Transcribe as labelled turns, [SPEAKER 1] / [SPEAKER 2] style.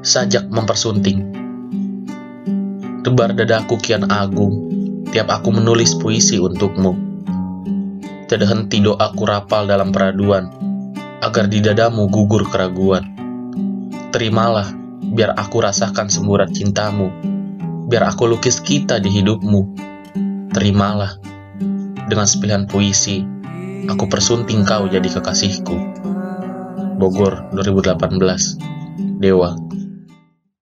[SPEAKER 1] sajak mempersunting. Tebar dadaku kian agung, tiap aku menulis puisi untukmu. Tidak henti doaku rapal dalam peraduan, agar di dadamu gugur keraguan. Terimalah, biar aku rasakan semburat cintamu, biar aku lukis kita di hidupmu. Terimalah, dengan sepilihan puisi, aku persunting kau jadi kekasihku. Bogor 2018 Dewa